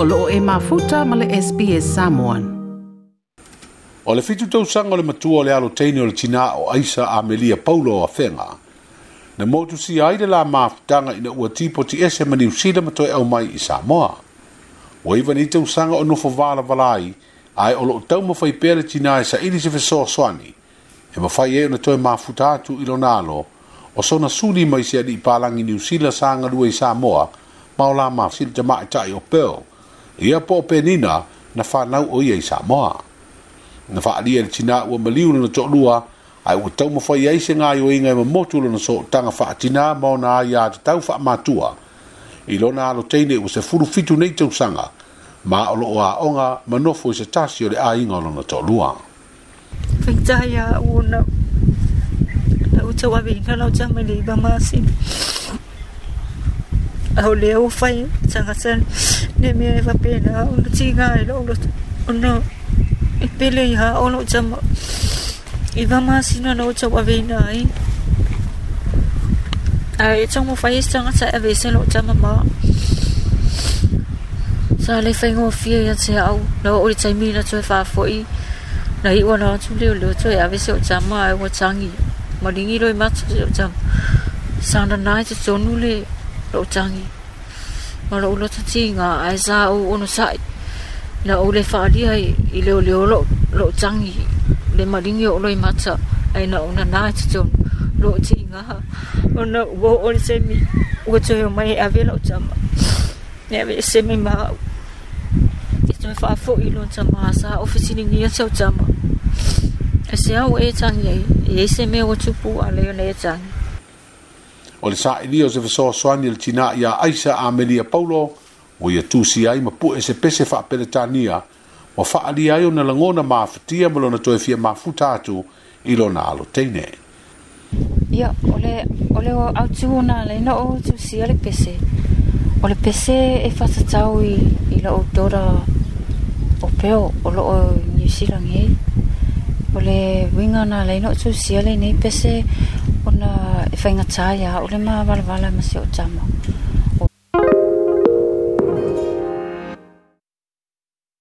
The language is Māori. o loo e mafuta ma le SPS Samoan. O le fitu tau sanga le matua o le alo teine o le tina o Aisa Amelia Paulo o Afenga. Na motu si aile la mafutanga ina ua tipo ti ese mani usila mato e au mai i Samoa. O iwa ni tau sanga o nufo vala valai, ai o loo tau mawhai pere tina e sa ili se fesoa swani. E mawhai e ona toi mafuta atu ilo nalo, o sona suni mai se adi i palangi ni usila sanga lua i Samoa, maula ma sil jama tai o pel ia po nina na fa o ia sa mo na fa ali e tina o maliu na to lua ai o tau mo fa se nga yo inga mo mo na so tanga fa tina mo na ia te tau fa matua. tua i lo na lo teine o se furu fitu nei tau sanga ma o lo onga ma no fo se tasi le ai nga lo na to lua fitaya o na na o tau avi ka lo tama le ba ma au le au fai sanga san ne me va pe na un chi ga lo lo no e pele ha o lo chama i va ma sino no chop ave na ai ai chong mo fai sanga sa ave se lo chama ma sa le fai ngo fie ya se au no o chai mi na choi fa foi na i wana chu le lo choi ave se o chama ai wo changi ma dingi roi ma choi o chama sang na nai chonu le lo tangi ma lo lo tati nga ai sa o ono sai na o le fa di ai i le le lo lo tangi le ma ding yo lo i mata ai na ona na ti jo lo ti nga ona wo on se mi wo jo mai ave lo tama ne ave se mi ma Tui wha fo i lon ta maa sa ofisini ngia tau tama. E se au e tangi e, e se mea o tupu a leo ne e tangi. o le sa'i lia o se fesoasoani i e le tinā iā aisa amelia paulo ua ia tusi ai ma pue e se pese fa'apeletania ua fa'aalia ai ona lagona mafetia ma lona toe fia mafuta atu i lona aloteine ia o le o le autū ona lainoo tusia le pese o le pese e fatatau i la'u dola o peo o lo'o new zealand e eh? Ole wingana le no tu sia le nei pese ona e whainga tāia ole ma wala wala ma se o tsamo